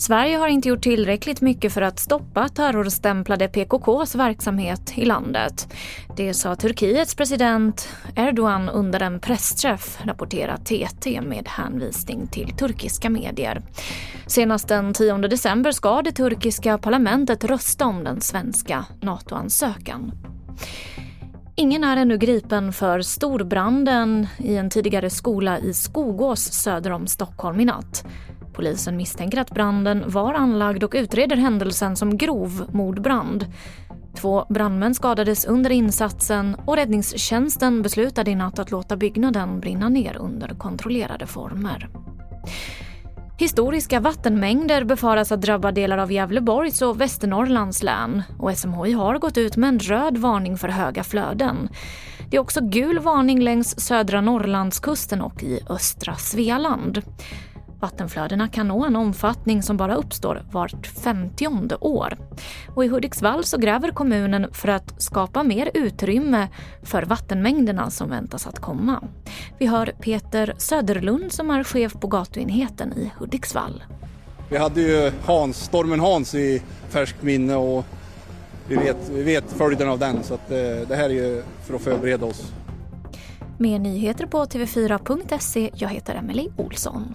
Sverige har inte gjort tillräckligt mycket för att stoppa terrorstämplade PKKs verksamhet i landet. Det sa Turkiets president Erdogan under en pressträff, rapporterar TT med hänvisning till turkiska medier. Senast den 10 december ska det turkiska parlamentet rösta om den svenska NATO-ansökan. Ingen är ännu gripen för storbranden i en tidigare skola i Skogås söder om Stockholm i natt. Polisen misstänker att branden var anlagd och utreder händelsen som grov mordbrand. Två brandmän skadades under insatsen och räddningstjänsten beslutade i natt att låta byggnaden brinna ner under kontrollerade former. Historiska vattenmängder befaras att drabba delar av Gävleborgs och Västernorrlands län och SMHI har gått ut med en röd varning för höga flöden. Det är också gul varning längs södra Norrlandskusten och i östra Svealand. Vattenflödena kan nå en omfattning som bara uppstår vart femtionde år. Och I Hudiksvall så gräver kommunen för att skapa mer utrymme för vattenmängderna som väntas att komma. Vi hör Peter Söderlund som är chef på gatuenheten i Hudiksvall. Vi hade ju Hans, stormen Hans i färskt minne och vi vet, vi vet följden av den så att, eh, det här är ju för att förbereda oss. Mer nyheter på tv4.se. Jag heter Emily Olsson.